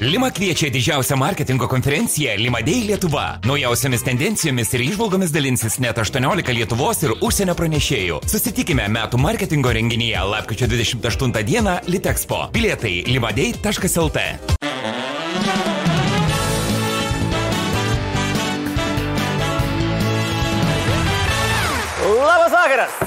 Lima kviečia didžiausią marketingo konferenciją Lima Day Lietuva. Naujausiamis tendencijomis ir išvalgomis dalinsis net 18 Lietuvos ir užsienio pranešėjų. Susitikime metų marketingo renginyje lapkričio 28 dieną Litexpo. Bilietai limadei.lt. Labas vakaras!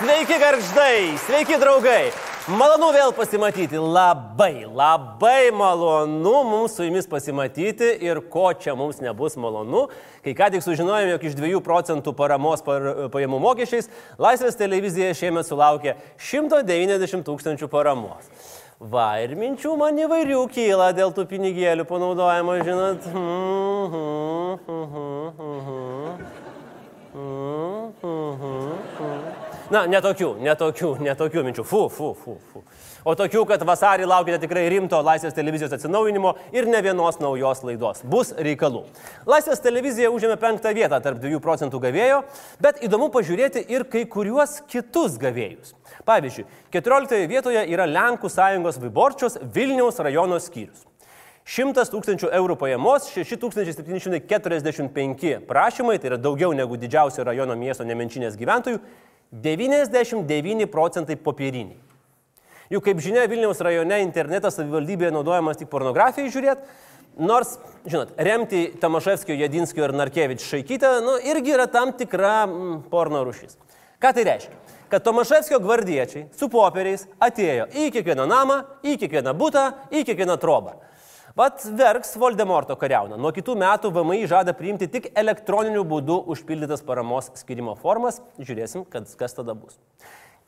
Sveiki garždai, sveiki draugai! Malonu vėl pasimatyti, labai, labai malonu mums su jumis pasimatyti ir ko čia mums nebus malonu, kai ką tik sužinojome, jog iš 2 procentų paramos par, pajamų mokesčiais Laisvės televizija šiemet sulaukė 190 tūkstančių paramos. Va, ir minčių man įvairių kyla dėl tų pinigėlių panaudojimo, žinot. Mm -hmm, mm -hmm, mm -hmm. Mm -hmm. Na, netokių, netokių, netokių minčių. Fu, fu, fu, fu. O tokių, kad vasarį laukite tikrai rimto Laisvės televizijos atsinaujinimo ir ne vienos naujos laidos. Bus reikalų. Laisvės televizija užėmė penktą vietą tarp 2 procentų gavėjo, bet įdomu pažiūrėti ir kai kuriuos kitus gavėjus. Pavyzdžiui, 14 vietoje yra Lenkų sąjungos Viborčios Vilniaus rajono skyrius. 100 tūkstančių eurų pajamos, 6745 prašymai, tai yra daugiau negu didžiausio rajono miesto nemenčinės gyventojų, 99 procentai popieriniai. Juk kaip žinia, Vilniaus rajone internetas savivaldybėje naudojamas tik pornografijai žiūrėti, nors, žinot, remti Tamaševskio, Jadinskio ir Narkevič šaikytę, nu, irgi yra tam tikra mm, porno rušys. Ką tai reiškia? Kad Tomaševskio gvardiečiai su popieriais atėjo į kiekvieną namą, į kiekvieną būtą, į kiekvieną trobą. Vat verks Voldemorto kariauna. Nuo kitų metų VMI žada priimti tik elektroniniu būdu užpildytas paramos skirimo formas. Žiūrėsim, kas tada bus.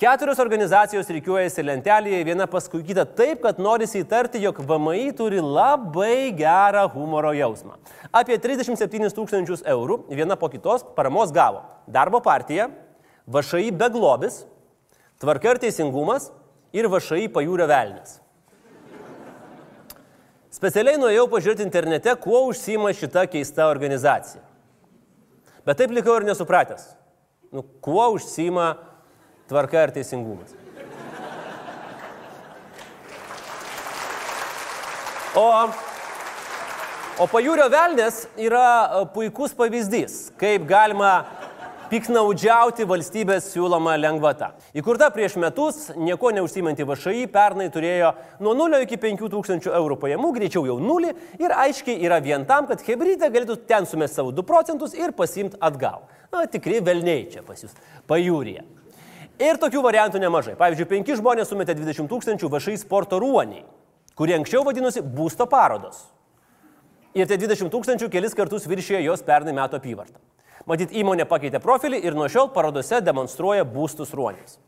Keturios organizacijos reikiuojasi lentelėje, viena paskui kitą taip, kad norisi įtarti, jog VMI turi labai gerą humoro jausmą. Apie 37 tūkstančius eurų viena po kitos paramos gavo Darbo partija, VŠI beglobis, Tvarka ir teisingumas ir VŠI pajūrio velnės. Specialiai nuėjau pažiūrėti internete, kuo užsima šita keista organizacija. Bet taip likau ir nesupratęs. Nu, kuo užsima tvarka ir teisingumas. O, o pajūrio velnės yra e, puikus pavyzdys, kaip galima piknaudžiauti valstybės siūloma lengvata. Įkurta prieš metus, nieko neužsimanti VŠI pernai turėjo nuo 0 iki 5 tūkstančių eurų pajamų, greičiau jau 0 ir aiškiai yra vien tam, kad Hebrytė galėtų ten sumesti savo 2 procentus ir pasimti atgal. Na, tikrai velniai čia pas jūs, pajūryje. Ir tokių variantų nemažai. Pavyzdžiui, 5 žmonės sumetė 20 tūkstančių VŠI sporto ruoniai, kurie anksčiau vadinosi būsto parodos. Ir tie 20 tūkstančių kelis kartus viršėjo jos pernai metų apyvartą. Matyt, įmonė pakeitė profilį ir nuo šiol parodose demonstruoja būstus ruonius.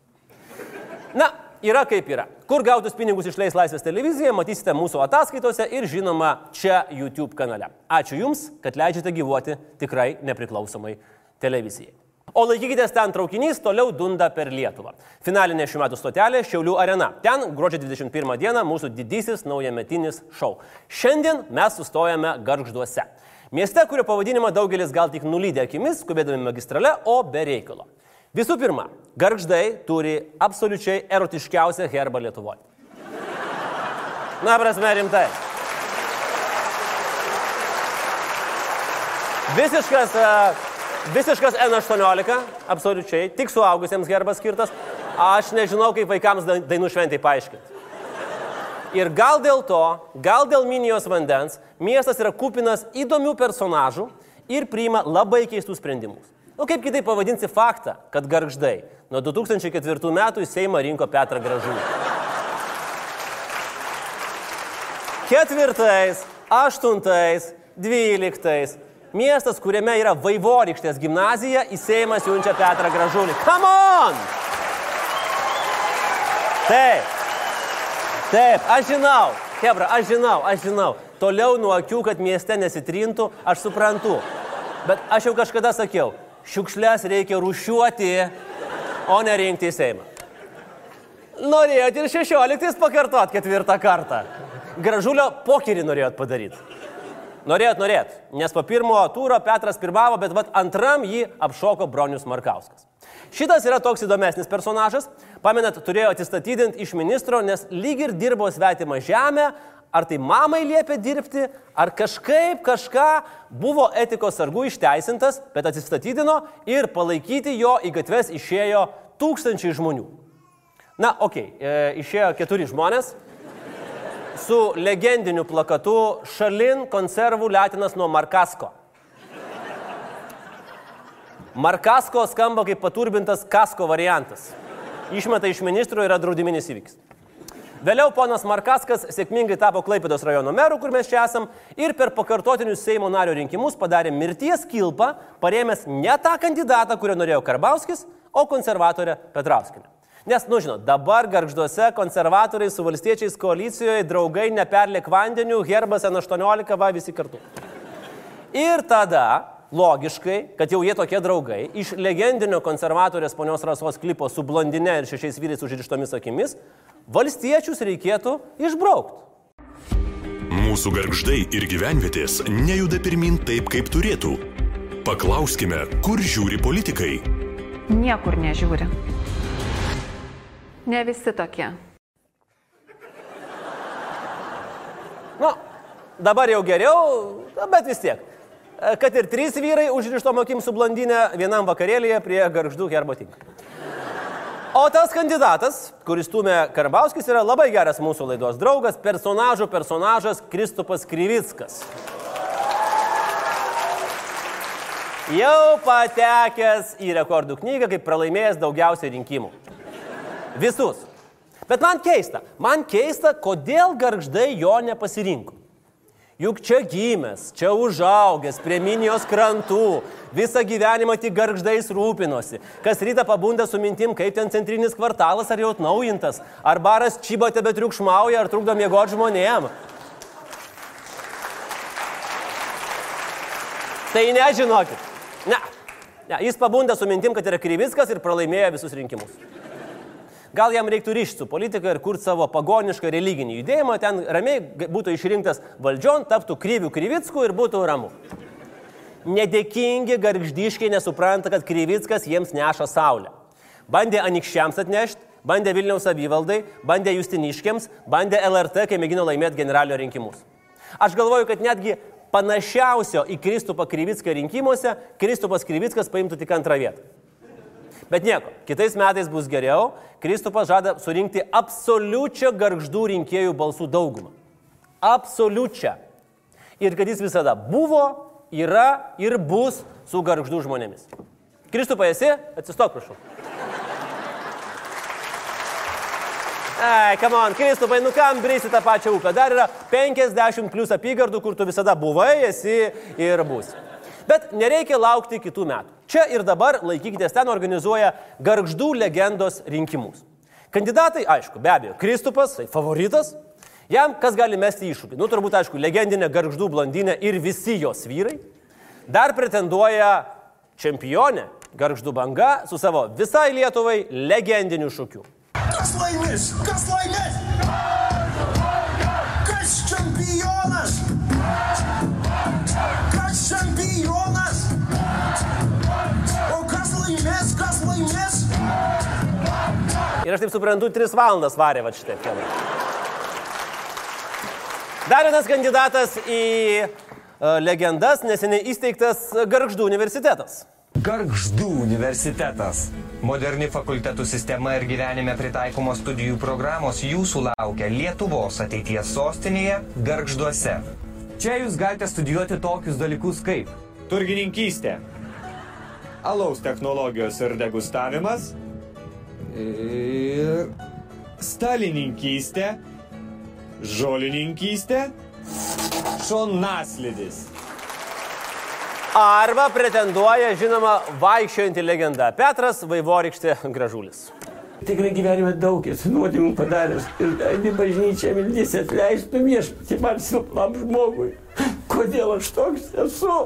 Na, yra kaip yra. Kur gautus pinigus išleis Laisvės televizija, matysite mūsų ataskaitose ir žinoma čia YouTube kanale. Ačiū Jums, kad leidžiate gyvuoti tikrai nepriklausomai televizijai. O laikykitės ten traukinys toliau dunda per Lietuvą. Finalinė šių metų stotelė Šiaulių arena. Ten gruodžio 21 dieną mūsų didysis naujametinis šou. Šiandien mes sustojame garžduose. Mieste, kurio pavadinimą daugelis gal tik nulydė akimis, skubėdami magistrale, o be reikalo. Visų pirma, garždai turi absoliučiai erotiškiausią herbą Lietuvoje. Na, prasme, rimtai. Visiškas, visiškas N18, absoliučiai, tik suaugusiems herbas skirtas. Aš nežinau, kaip vaikams dainų šventai paaiškinti. Ir gal dėl to, gal dėl minijos vandens, miestas yra kupinas įdomių personažų ir priima labai keistus sprendimus. Nu, kaip kitaip pavadinsi faktą, kad garždai nuo 2004 metų į Seimą rinko Petrą Gražulį. Ketvirtais, aštuntais, dvyliktais. Miestas, kuriame yra Vaivorykštės gimnazija, į Seimą siunčia Petrą Gražulį. Come on! Taip. Taip, aš žinau, Hebra, aš žinau, aš žinau. Toliau nuo akių, kad mieste nesitrintų, aš suprantu. Bet aš jau kažkada sakiau, šiukšlės reikia rušiuoti, o ne rinkti į Seimą. Norėjot ir 16 pakartot ketvirtą kartą. Gražulio pokerį norėjot padaryti. Norėjot, norėjot. Nes po pirmo tūro Petras pirmavo, bet vat antram jį apšoko Bronius Markauskas. Šitas yra toks įdomesnis personažas. Pamenat, turėjo atsistatydinti iš ministro, nes lyg ir dirbo svetimą žemę, ar tai mamai liepė dirbti, ar kažkaip kažką buvo etikos sargų išteisintas, bet atsistatydino ir palaikyti jo į gatves išėjo tūkstančiai žmonių. Na, okei, okay, e, išėjo keturi žmonės su legendiniu plakatu Šalin konservų Letinas nuo Markasko. Markasko skamba kaip paturbintas kasko variantas. Išmeta iš ministro yra draudiminis įvykis. Vėliau ponas Markaskas sėkmingai tapo Klaipėdos rajono meru, kur mes čia esam, ir per pakartotinius Seimo nario rinkimus padarė mirties kilpą, paremęs ne tą kandidatą, kurio norėjo Karbauskis, o konservatorę Petrauskinę. Nes, nu žinot, dabar garžduose konservatoriai su valstiečiais koalicijoje draugai neperlėk vandeniu, herbas N18, va visi kartu. Ir tada logiškai, kad jau jie tokie draugai, iš legendinio konservatorės ponios Rasos klipo su blondine ir šešiais vyrais užrištomis akimis, valstiečius reikėtų išbraukti. Mūsų garždai ir gyvenvietės nejuda pirmin taip, kaip turėtų. Paklauskime, kur žiūri politikai. Niekur nežiūri. Ne visi tokie. Nu, dabar jau geriau, bet vis tiek. Kad ir trys vyrai užrištom akim su blondinė vienam vakarėlėje prie garždų herbo tinka. O tas kandidatas, kuris stumė Karbauskis, yra labai geras mūsų laidos draugas, personažų personažas Kristupas Kryvickas. Jau patekęs į rekordų knygą kaip pralaimėjęs daugiausiai rinkimų. Visus. Bet man keista, man keista, kodėl garždai jo nepasirinko. Juk čia gimęs, čia užaugęs, prie minijos krantų, visą gyvenimą tik garždais rūpinosi. Kas rytą pabunda su mintim, kaip ten centrinis kvartalas ar jau atnaujintas, ar baras čyba tebe triukšmauja, ar trukdo miegoti žmonėm. Tai nežinokit. Ne. ne. Jis pabunda su mintim, kad yra Kryvickas ir pralaimėjo visus rinkimus. Gal jam reiktų ryšti su politika ir kurti savo pagonišką religinį judėjimą, ten ramiai būtų išrinktas valdžion, taptų kryvių kryvickų ir būtų ramu. Nedėkingi garždyškiai nesupranta, kad kryvickas jiems neša saulę. Bandė anikščiams atnešti, bandė Vilniaus savivaldai, bandė Justiniškiams, bandė LRT, kai mėgino laimėti generalinio rinkimus. Aš galvoju, kad netgi panašiausio į Kristupą Kryvicką rinkimuose Kristupas Kryvickas paimtų tik antrą vietą. Bet nieko, kitais metais bus geriau. Kristupas žada surinkti absoliučią garždų rinkėjų balsų daugumą. Absoliučią. Ir kad jis visada buvo, yra ir bus su garždų žmonėmis. Kristupai esi? Atsistok, prašau. Ei, come on, Kristupai, nu kam brėsi tą pačią upę? Dar yra 50 plus apygardų, kur tu visada buvai, esi ir būsi. Bet nereikia laukti kitų metų. Čia ir dabar laikykitės ten organizuoja garždų legendos rinkimus. Kandidatai, aišku, be abejo, Kristupas, tai favoritas. Jam kas gali mesti iššūkį? Nu, turbūt, aišku, legendinė garždų blondinė ir visi jos vyrai. Dar pretenduoja čempionė garždų banga su savo visai Lietuvai legendiniu šūkiu. Kas laimės? Kas laimės? Ir aš taip suprantu, tris valandas varė va šitą filmą. Dar vienas kandidatas į uh, legendas neseniai įsteigtas Garždų universitetas. Gargždų universitetas. Moderni fakultetų sistema ir gyvenime pritaikomos studijų programos jūsų laukia Lietuvos ateities sostinėje Gargžduose. Čia jūs galite studijuoti tokius dalykus kaip turgininkystė, alaus technologijos ir degustavimas, ir stalininkystė, žolininkystė, šonaslidis. Arba pretenduoja, žinoma, vaikščiojantį legendą Petras Vaivorykštė Gražulis. Tikrai gyvenime daug esu nuodėmų padaręs ir eini bažnyčią viltis atleistų viešpatį man silpnam žmogui. Kodėl aš toks esu?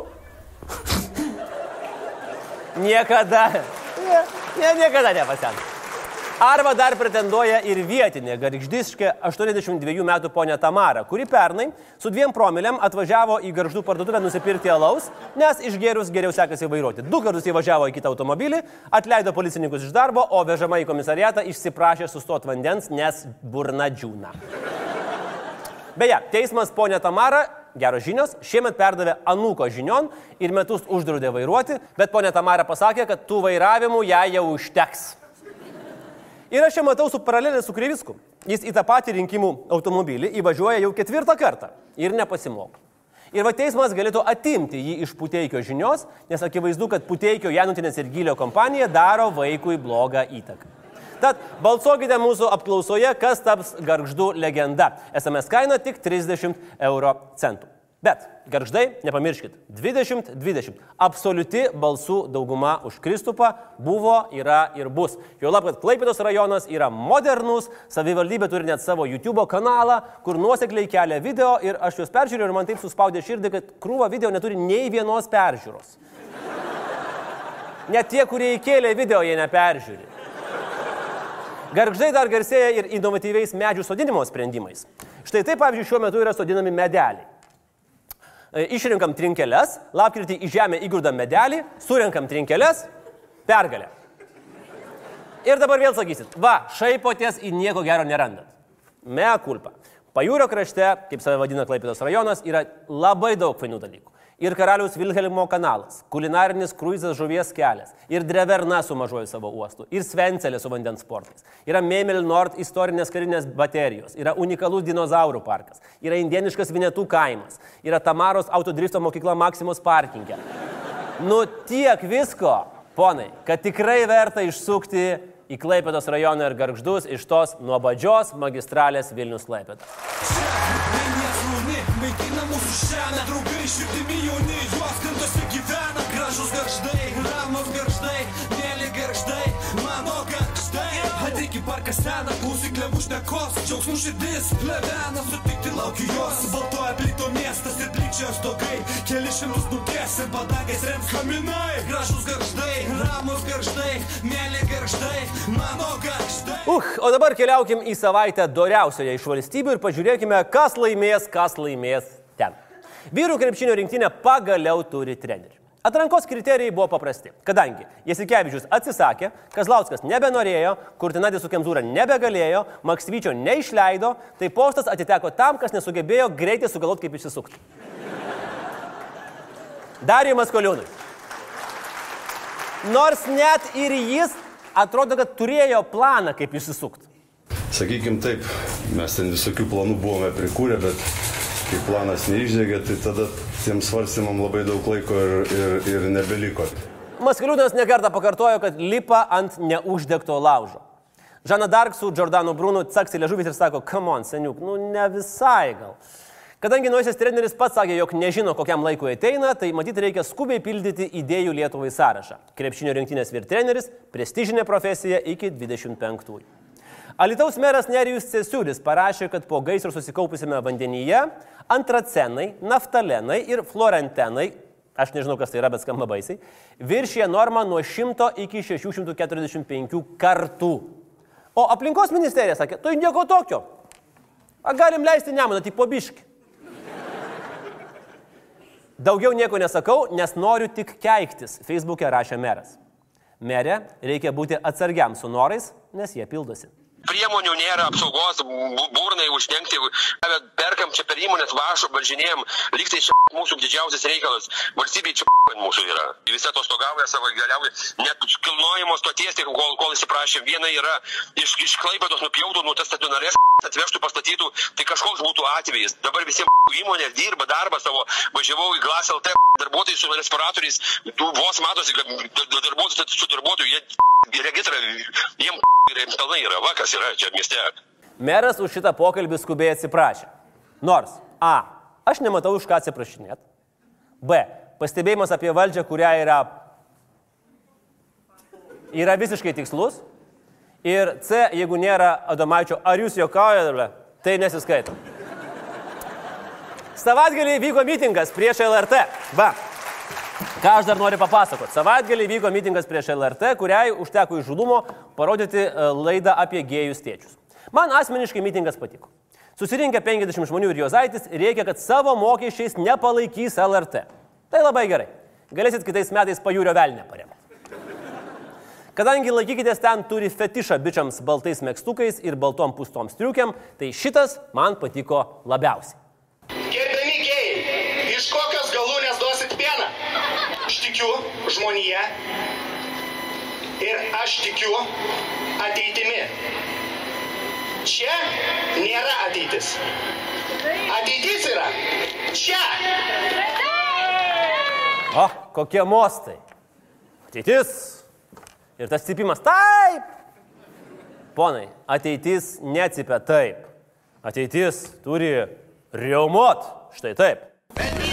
Niekada. Ne, ne, niekada nepasens. Arba dar pretenduoja ir vietinė garždiškė 82 metų ponė Tamara, kuri pernai su dviem promiliam atvažiavo į garždų parduotuvę nusipirkti alaus, nes išgėrus geriau sekasi vairuoti. Du kartus įvažiavo į kitą automobilį, atleido policininkus iš darbo, o vežama į komisariatą išsiprašė sustoti vandens, nes burna džiūna. Beje, teismas ponė Tamara, geros žinios, šiemet perdavė anūko žinion ir metus uždraudė vairuoti, bet ponė Tamara pasakė, kad tų vairavimų jai jau užteks. Ir aš čia matau su paralelė su Kryvisku. Jis į tą patį rinkimų automobilį įvažiuoja jau ketvirtą kartą ir nepasimoko. Ir va teismas galėtų atimti jį iš puteikio žinios, nes akivaizdu, kad puteikio Janutinės ir Gylio kompanija daro vaikui blogą įtaką. Tad balsuokite mūsų apklausoje, kas taps garždų legenda. SMS kaina tik 30 euro centų. Bet, garždai, nepamirškit, 20-20. Absoliuti balsų dauguma už Kristupą buvo, yra ir bus. Jo lab, kad Klaipėdos rajonas yra modernus, savivaldybė turi net savo YouTube kanalą, kur nuosekliai kelia video ir aš juos peržiūriu ir man taip suspaudė širdį, kad krūva video neturi nei vienos peržiūros. Net tie, kurie įkėlė video, jie neperžiūri. Garždai dar garsėja ir inovatyviais medžių sodinimo sprendimais. Štai taip, pavyzdžiui, šiuo metu yra sodinami medeliai. E, Išrinkam trinkeles, lapkritį į žemę įgrūdam medelį, surinkam trinkeles, pergalė. Ir dabar vėl sakysit, va, šaipotės į nieko gero nerandat. Mea kulpa. Pajūrio krašte, kaip save vadina Klaipėdos rajonas, yra labai daug fainų dalykų. Ir karaliaus Vilhelmo kanalas, kulinarinis kruizas žuvies kelias, ir Dreverna su mažoju savo uostu, ir Svencelė su vandens sportais, yra Memel Nord istorinės karinės baterijos, yra unikalus dinozaurų parkas, yra indieniškas Vinetų kaimas, yra Tamaros autodrifto mokykla Maksimos parkingė. Nu tiek visko, ponai, kad tikrai verta išsukti į Klaipėdos rajoną ir garždus iš tos nuobodžios magistralės Vilnius Klaipėda. Maitina mūsų šiandien draugai, širdimi jauni, juos kantose gyvena, gražus garždai, Parką seną, klausyk klevų šnekos, džiaugsmų širdis, plevena, sutikti laukiu jos, baltoja plito miestas ir plyčios stogai, keli šimtus nukės ir badagais rems kaminai, gražus garždai, ramus garždai, mėly garždai, mano garždai. Uh, o dabar keliaukim į savaitę doriausioje iš valstybių ir pažiūrėkime, kas laimės, kas laimės ten. Vyrų krepšinio rinktinė pagaliau turi trenerių. Atrankos kriterijai buvo paprasti, kadangi Jasikevičius atsisakė, Kazlauskas nebenorėjo, Kurtinadis su Kemzūra nebegalėjo, Maksvyčio neišleido, tai postas atiteko tam, kas nesugebėjo greitai sugalvoti, kaip išsisukti. Darimas Koliūnui. Nors net ir jis atrodo, kad turėjo planą, kaip išsisukti. Sakykim taip, mes ten visokių planų buvome prikūrę, bet kai planas neišdegė, tai tada tiem svarstymam labai daug laiko ir, ir, ir nebeliko. Maskaliūnas nekartą pakartojo, kad lipa ant neuždegto laužo. Žana Dark su Jordanu Brunu caksi liežuvis ir sako, come on, seniuk, nu ne visai gal. Kadangi naujasis treneris pats sakė, jog nežino, kokiam laikui ateina, tai matyt reikia skubiai pildyti idėjų Lietuvai sąrašą. Krepšinio rinktinės vyr treneris - prestižinė profesija iki 25-ųjų. Alitaus meras Nerijus Cesiulis parašė, kad po gaisro susikaupusiame vandenyje antracenai, naftalenai ir florentenai, aš nežinau, kas tai yra, bet skamba baisiai, viršė normą nuo 100 iki 645 kartų. O aplinkos ministerija sakė, tai nieko tokio. A galim leisti nemoną, tik pobiški. Daugiau nieko nesakau, nes noriu tik keiktis, Facebook'e rašė meras. Merė, reikia būti atsargiam su norais, nes jie pildosi. Priemonių nėra apsaugos bu- burnai uždengti, perkam čia per įmonės vašų, važinėjom, lyg tai čia mūsų didžiausias reikalas, valstybė čia mūsų yra. Visi atostogauja savo galiausiai, net kilnojimo stoties, tai kol, kol įsiprašėm, viena yra iš, iš klaipėdos nupjautų, nu tas stacionarės atvežtų, pastatytų, tai kažkoks būtų atvejis. Dabar visi įmonės dirba darbą savo, važiavau į Glas LT darbuotojai su respiratoriais, vos matosi, kad da- darbuotojai su darbuotojų, jie registrą, jiem yra pelnai yra, va kas yra čia mieste. Meras už šitą pokalbį skubiai atsiprašė. Nors A. Aš nematau už ką atsiprašinėti. B. Pastebėjimas apie valdžią, kurią yra, yra visiškai tikslus. Ir C. Jeigu nėra Adomaičio, ar jūs juokaujate, tai nesiskaito. Savaitgalį vyko mitingas prieš LRT. Va. Ką aš dar noriu papasakoti? Savaitgalį vyko mitingas prieš LRT, kuriai užteko įžulumo parodyti e, laidą apie gėjus tėčius. Man asmeniškai mitingas patiko. Susirinkę 50 žmonių ir Jozaitis reikia, kad savo mokesčiais nepalaikys LRT. Tai labai gerai. Galėsit kitais metais pajūrio velnę paremti. Kadangi laikykitės ten turi fetišą bičiams baltais mėgstukais ir baltom pustom striukiam, tai šitas man patiko labiausiai. Gerbiami gėjai, iš kokios galūnės duosit pieną? Aš tikiu žmonėje ir aš tikiu ateitimi. Čia nėra ateitis. Ateitis yra čia. O, kokie mostai. Ateitis. Ir tas cipimas taip. Ponai, ateitis neatsipia taip. Ateitis turi riaumot. Štai taip. Bet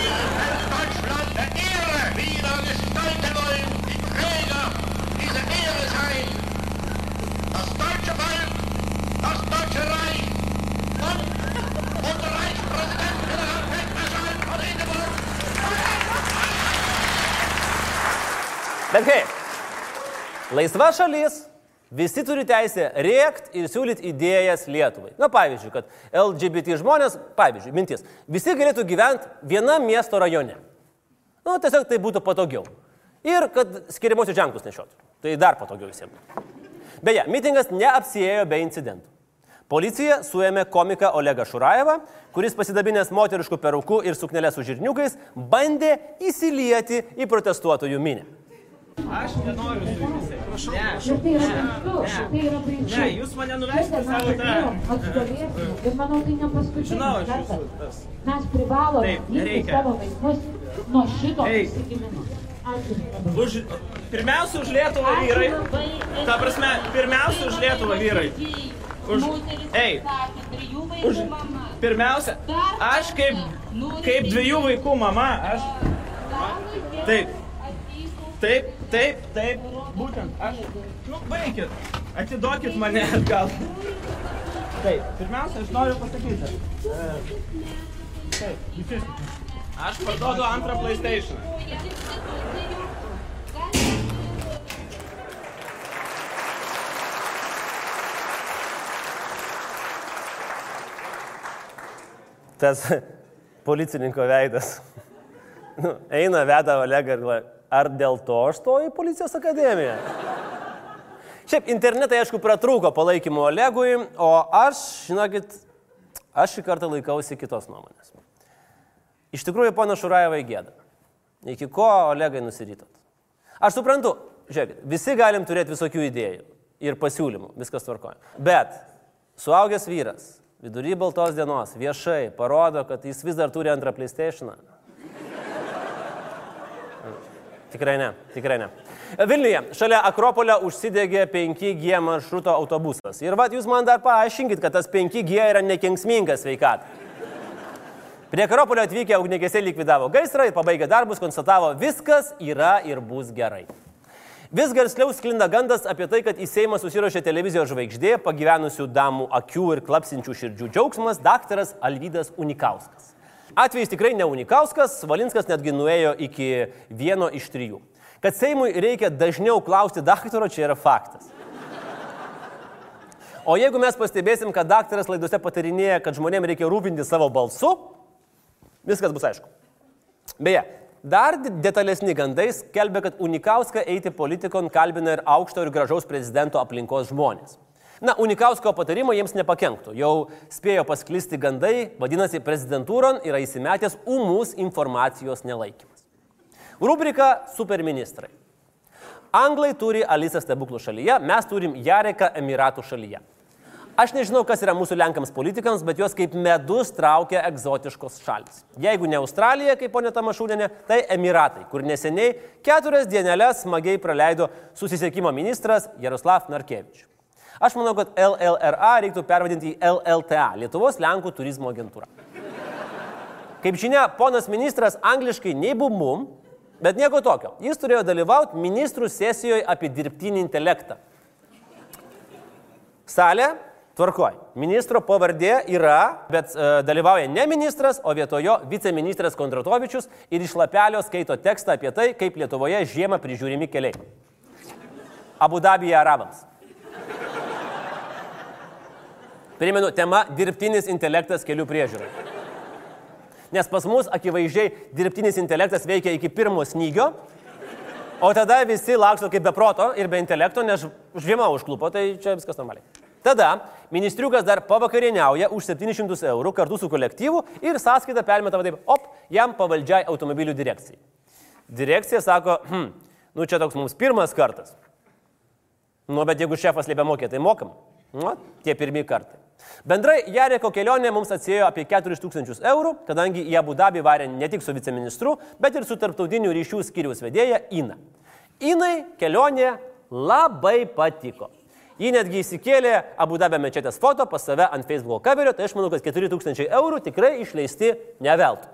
kaip? Laisva šalis, visi turi teisę rėkti ir siūlyti idėjas Lietuvai. Na, pavyzdžiui, kad LGBT žmonės, pavyzdžiui, mintis, visi galėtų gyventi vienam miesto rajone. Na, tiesiog tai būtų patogiau. Ir kad skiriamosius ženklus nešiotų. Tai dar patogiau visiems. Beje, mitingas neapsėjo be incidentų. Policija suėmė komiką Olegą Šurajevą, kuris pasidabinęs moteriškų perukų ir suknelės su žirniukais bandė įsilieti į protestuotojų minę. Aš nenoriu su jumis. Prašau, Ne, prašau. ne, Tai yra baisu. Ne, jūs mane nuveskite savo tą. Atstovėsime. Ir manau, tai ne paskutinis Žinau, aš kartas. Mes privalome nereikia. savo vaikus nuo šito įsigimimo. Už, pirmiausia už Lietuvą vyrai. Ta prasme, pirmiausia už Lietuvą vyrai. Už, ei, už, pirmiausia, aš kaip, kaip dviejų vaikų mama, aš. Taip. Taip, taip, taip, būtent aš. Nu, baikit, atiduokit mane atgal. Taip, pirmiausia, aš noriu pasakyti. Taip. Aš parduodu antrą PlayStation. Tas policininko veidas. Nu, eina, veda Olegą ir galvoja, ar dėl to aš stoju į policijos akademiją? Šiaip internetai, aišku, pratrūko palaikymo Olegui, o aš, žinokit, aš šį kartą laikausi kitos nuomonės. Iš tikrųjų, pana Šurajevai gėda. Iki ko Olegai nusirytot? Aš suprantu, žiūrėkit, visi galim turėti visokių idėjų ir pasiūlymų, viskas tvarkoja. Bet suaugęs vyras vidury baltos dienos viešai parodo, kad jis vis dar turi antrą PlayStation. Tikrai ne, tikrai ne. Vilniuje šalia Akropolio užsidegė 5G maršruto autobusas. Ir vad jūs man dar paaiškinkit, kad tas 5G yra nekenksmingas sveikatai. Prie Akropolio atvykę ugnigesiai likvidavo gaisrą ir pabaigę darbus konstatavo, viskas yra ir bus gerai. Vis garsliau sklinda gandas apie tai, kad į Seimą susirašė televizijos žvaigždė, pagyvenusių damų akių ir klapsinčių širdžių džiaugsmas, daktaras Alvydas Unikauskas. Atvejais tikrai ne Unikauskas, Valinskas netgi nuėjo iki vieno iš trijų. Kad Seimui reikia dažniau klausti daktaro, čia yra faktas. O jeigu mes pastebėsim, kad daktaras laidose patarinėja, kad žmonėms reikia rūpinti savo balsu, viskas bus aišku. Beje, dar detalesni gandai skelbia, kad Unikauską eiti politikon kalbina ir aukšto ir gražaus prezidento aplinkos žmonės. Na, Unikausko patarimai jiems nepakenktų. Jau spėjo pasklisti gandai, vadinasi, prezidentūron yra įsimetęs umus informacijos nelaikymas. Rubrika Superministrai. Anglai turi Alisą stebuklų šalyje, mes turim Jareką Emiratų šalyje. Aš nežinau, kas yra mūsų lenkams politikams, bet juos kaip medus traukia egzotiškos šalis. Jeigu ne Australija, kaip ponė Tamašūnenė, tai Emiratai, kur neseniai keturias dienelės smagiai praleido susisiekimo ministras Jaroslav Narkevičius. Aš manau, kad LLRA reiktų pervadinti į LLTA - Lietuvos Lenkų turizmo agentūra. Kaip žinia, ponas ministras angliškai nei bumum, bet nieko tokio. Jis turėjo dalyvauti ministrų sesijoje apie dirbtinį intelektą. Salė, tvarkoj. Ministro pavardė yra, bet e, dalyvauja ne ministras, o vietojo viceministras Kondratovičius ir iš lapelio skaito tekstą apie tai, kaip Lietuvoje žiemą prižiūrimi keliai. Abu Dabija arabams. Primenu, tema - dirbtinis intelektas kelių priežiūrai. Nes pas mus akivaizdžiai dirbtinis intelektas veikia iki pirmo snygio, O tada visi laksto kaip be proto ir be intelekto, nes žiema užklupo, tai čia viskas normaliai. Tada ministriukas dar pavakarieniauja už 700 eurų kartu su kolektyvu ir sąskaitą permeta va taip, op, jam pavaldžiai automobilių direkcijai. Direkcija sako, hm, nu čia toks mums pirmas kartas. Nu, bet jeigu šefas liepia mokėti, tai mokam. Nu, tie pirmie kartai. Bendrai Jareko kelionė mums atsėjo apie 4000 eurų, kadangi į Abu Dabį varė ne tik su viceministru, bet ir su tarptautinių ryšių skyriaus vedėja Ina. Inai kelionė labai patiko. Ji netgi įsikėlė Abu Dabio mečetės foto pas save ant Facebook kaberio, tai aš manau, kad 4000 eurų tikrai išleisti neveltui.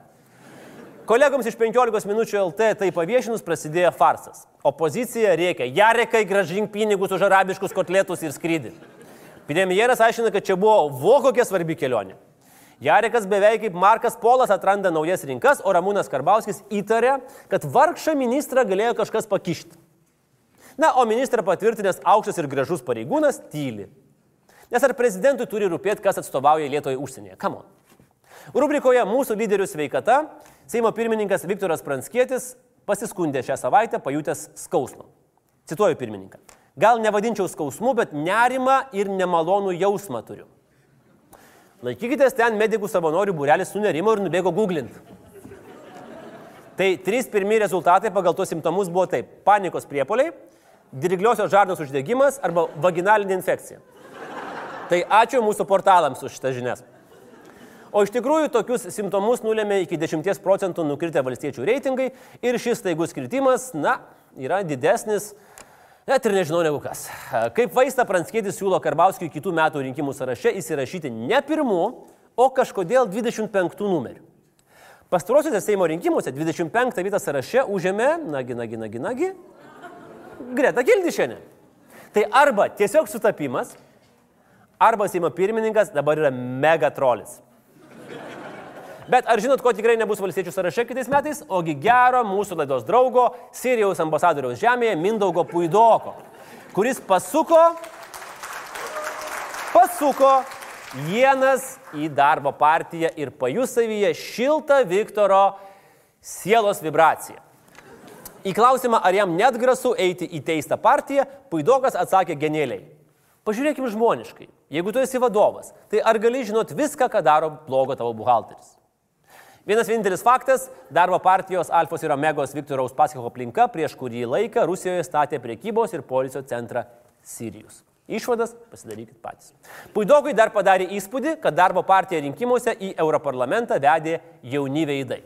Kolegoms iš 15 minučių LT tai paviešinus prasidėjo farsas. Opozicija rėkia, jarekai gražink pinigus už arabiškus kotletus ir skrydį. Premjeras aiškina, kad čia buvo vo kokia svarbi kelionė. Jarekas beveik kaip Markas Polas atranda naujas rinkas, o Ramūnas Karbauskis įtarė, kad vargšą ministrą galėjo kažkas pakišti. Na, o ministrą patvirtinęs aukštas ir gražus pareigūnas tyli. Nes ar prezidentui turi rūpėti, kas atstovauja Lietuvai užsienyje? Kamon. Rubrikoje Mūsų lyderių sveikata Seimo pirmininkas Viktoras Pranskietis pasiskundė šią savaitę pajutęs skausmą. Cituoju pirmininką. Gal nevadinčiau skausmu, bet nerimą ir nemalonų jausmą turiu. Laikykitės ten medikų savanorių būrelis sunerimo ir nubėgo googlint. Tai trys pirmie rezultatai pagal tuos simptomus buvo taip - panikos priepoliai, dirigliosios žarnos uždegimas arba vaginalinė infekcija. Tai ačiū mūsų portalams už šitas žinias. O iš tikrųjų tokius simptomus nulėmė iki 10 procentų nukritę valstiečių reitingai ir šis staigus kritimas, na, yra didesnis, net ir nežinau negu kas. Kaip vaistą Pranskėtis siūlo Karbauskiui kitų metų rinkimų sąraše įsirašyti ne pirmų, o kažkodėl 25 numerių. Pastarosiuose Seimo rinkimuose 25 vietą sąraše užėmė, nagi, nagi, nagi, nagi, Greta Kildišienė. Tai arba tiesiog sutapimas, arba Seimo pirmininkas dabar yra megatrolis. Bet ar žinot, ko tikrai nebus valstiečių sąraše kitais metais? Ogi gero mūsų laidos draugo, Sirijos ambasadoriaus žemėje Mindaugo Puidoko, kuris pasuko, pasuko vienas į darbo partiją ir pajus savyje šiltą Viktoro sielos vibraciją. Į klausimą, ar jam net grasu eiti į teistą partiją, Puidokas atsakė genialiai. Pažiūrėkime žmoniškai. Jeigu tu esi vadovas, tai ar gali žinot viską, ką daro blogo tavo buhalteris? Vienas vienintelis faktas - darbo partijos Alfos ir Omegos Viktoro Uspaskicho aplinka prieš kurį laiką Rusijoje statė priekybos ir policijos centrą Sirijus. Išvadas pasidarykit patys. Puidogui dar padarė įspūdį, kad darbo partija rinkimuose į Europarlamentą vedė jauni veidai.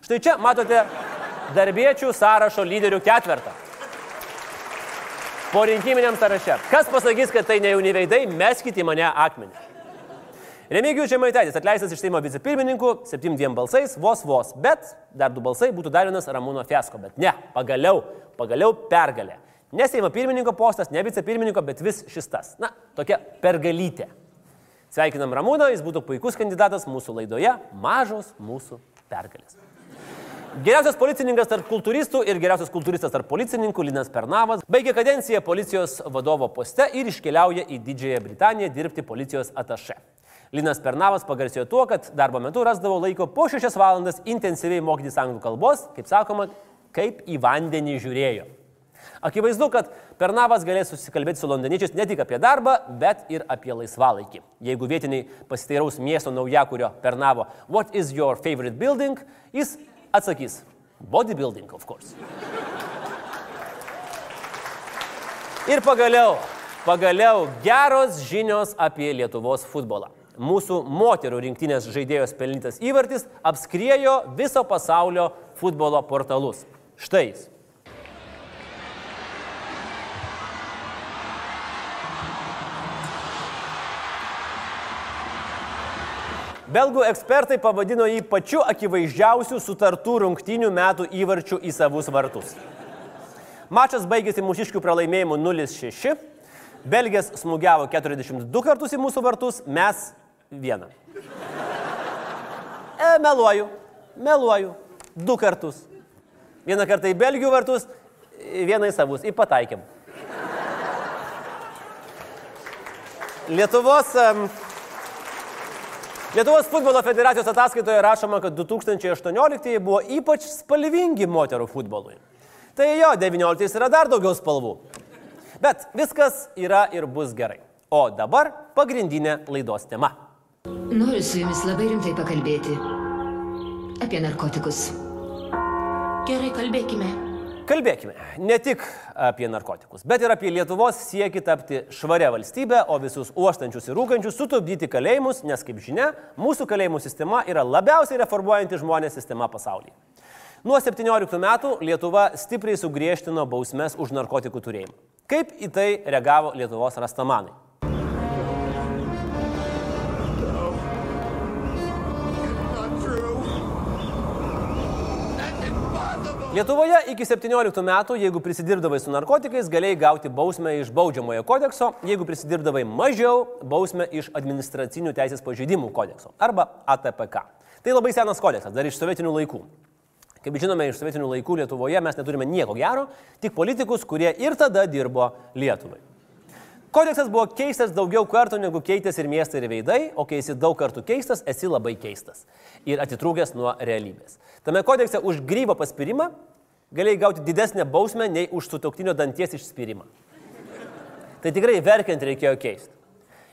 Štai čia matote darbiečių sąrašo lyderių ketvertą. Po rinkiminiam sąraše. Kas pasakys, kad tai ne jauni veidai, meskite į mane akmenį. Remigijus Žemaitaitis atleistas iš Seimo vicepirmininkų, 7 balsais, vos vos, bet dar du balsai būtų dar vienas Ramūno Fesko, bet ne, pagaliau, pagaliau pergalė. Ne Seimo pirmininko postas, ne vicepirmininko, bet vis šis tas. Na, tokia pergalytė. Sveikinam Ramūną, jis būtų puikus kandidatas mūsų laidoje Mažos mūsų pergalės. Geriausias policininkas tarp kultūristų ir geriausias kultūristas tarp policininkų Linas Pernavas baigė kadenciją policijos vadovo poste ir iškeliauja į Didžiąją Britaniją dirbti policijos ataše. Linas Pernavas pagarsėjo tuo, kad darbo metu rasdavo laiko po šešias valandas intensyviai mokytis anglų kalbos, kaip sakoma, kaip į vandenį žiūrėjo. Akivaizdu, kad Pernavas galės susikalbėti su londoniečiais ne tik apie darbą, bet ir apie laisvalaikį. Jeigu vietiniai pasiteiraus miesto naujakurio Pernavo, what is your favorite building, jis atsakys, bodybuilding, of course. Ir pagaliau, pagaliau geros žinios apie Lietuvos futbolą. Mūsų moterų rinktinės žaidėjos pelnytas įvartis apskriejo viso pasaulio futbolo portalus. Štai jis. Belgų ekspertai pavadino jį pačiu akivaizdžiausiu sutartų rungtynių metų įvarčiu į savus vartus. Mačas baigėsi mūšiškių pralaimėjimu 0-6. Belgijas smūgiavo 42 kartus į mūsų vartus, mes vieną. E, meluoju, meluoju. Du kartus. Vieną kartą į Belgijų vartus, vieną į savus. Įpataikėm. Lietuvos, um, Lietuvos futbolo federacijos ataskaitoje rašoma, kad 2018 buvo ypač spalvingi moterų futbolui. Tai jo, 19 yra dar daugiau spalvų. Bet viskas yra ir bus gerai. O dabar pagrindinė laidos tema. Noriu su jumis labai rimtai pakalbėti. Apie narkotikus. Gerai, kalbėkime. Kalbėkime ne tik apie narkotikus, bet ir apie Lietuvos siekį tapti švaria valstybė, o visus uostančius ir rūkančius sutupdyti kalėjimus, nes, kaip žinia, mūsų kalėjimų sistema yra labiausiai reformuojanti žmonės sistema pasaulyje. Nuo 17 metų Lietuva stipriai sugriežtino bausmes už narkotikų turėjimą. Kaip į tai reagavo Lietuvos rastamanai? Lietuvoje iki 17 metų, jeigu prisidirbdavai su narkotikais, galėjai gauti bausmę iš baudžiamojo kodekso, jeigu prisidirbdavai mažiau, bausmę iš administracinių teisės pažeidimų kodekso arba ATPK. Tai labai senas kodeksas, dar iš sovietinių laikų. Kaip žinome, iš sovietinių laikų Lietuvoje mes neturime nieko gero, tik politikus, kurie ir tada dirbo Lietuvai. Kodeksas buvo keistas daugiau kartų negu keitės ir miestai ir veidai, o kai esi daug kartų keistas, esi labai keistas ir atitrūkęs nuo realybės. Tame kodekse už grybo paspirimą galėjai gauti didesnę bausmę nei už sutoktinių danties išspirimą. Tai tikrai verkiant reikėjo keisti.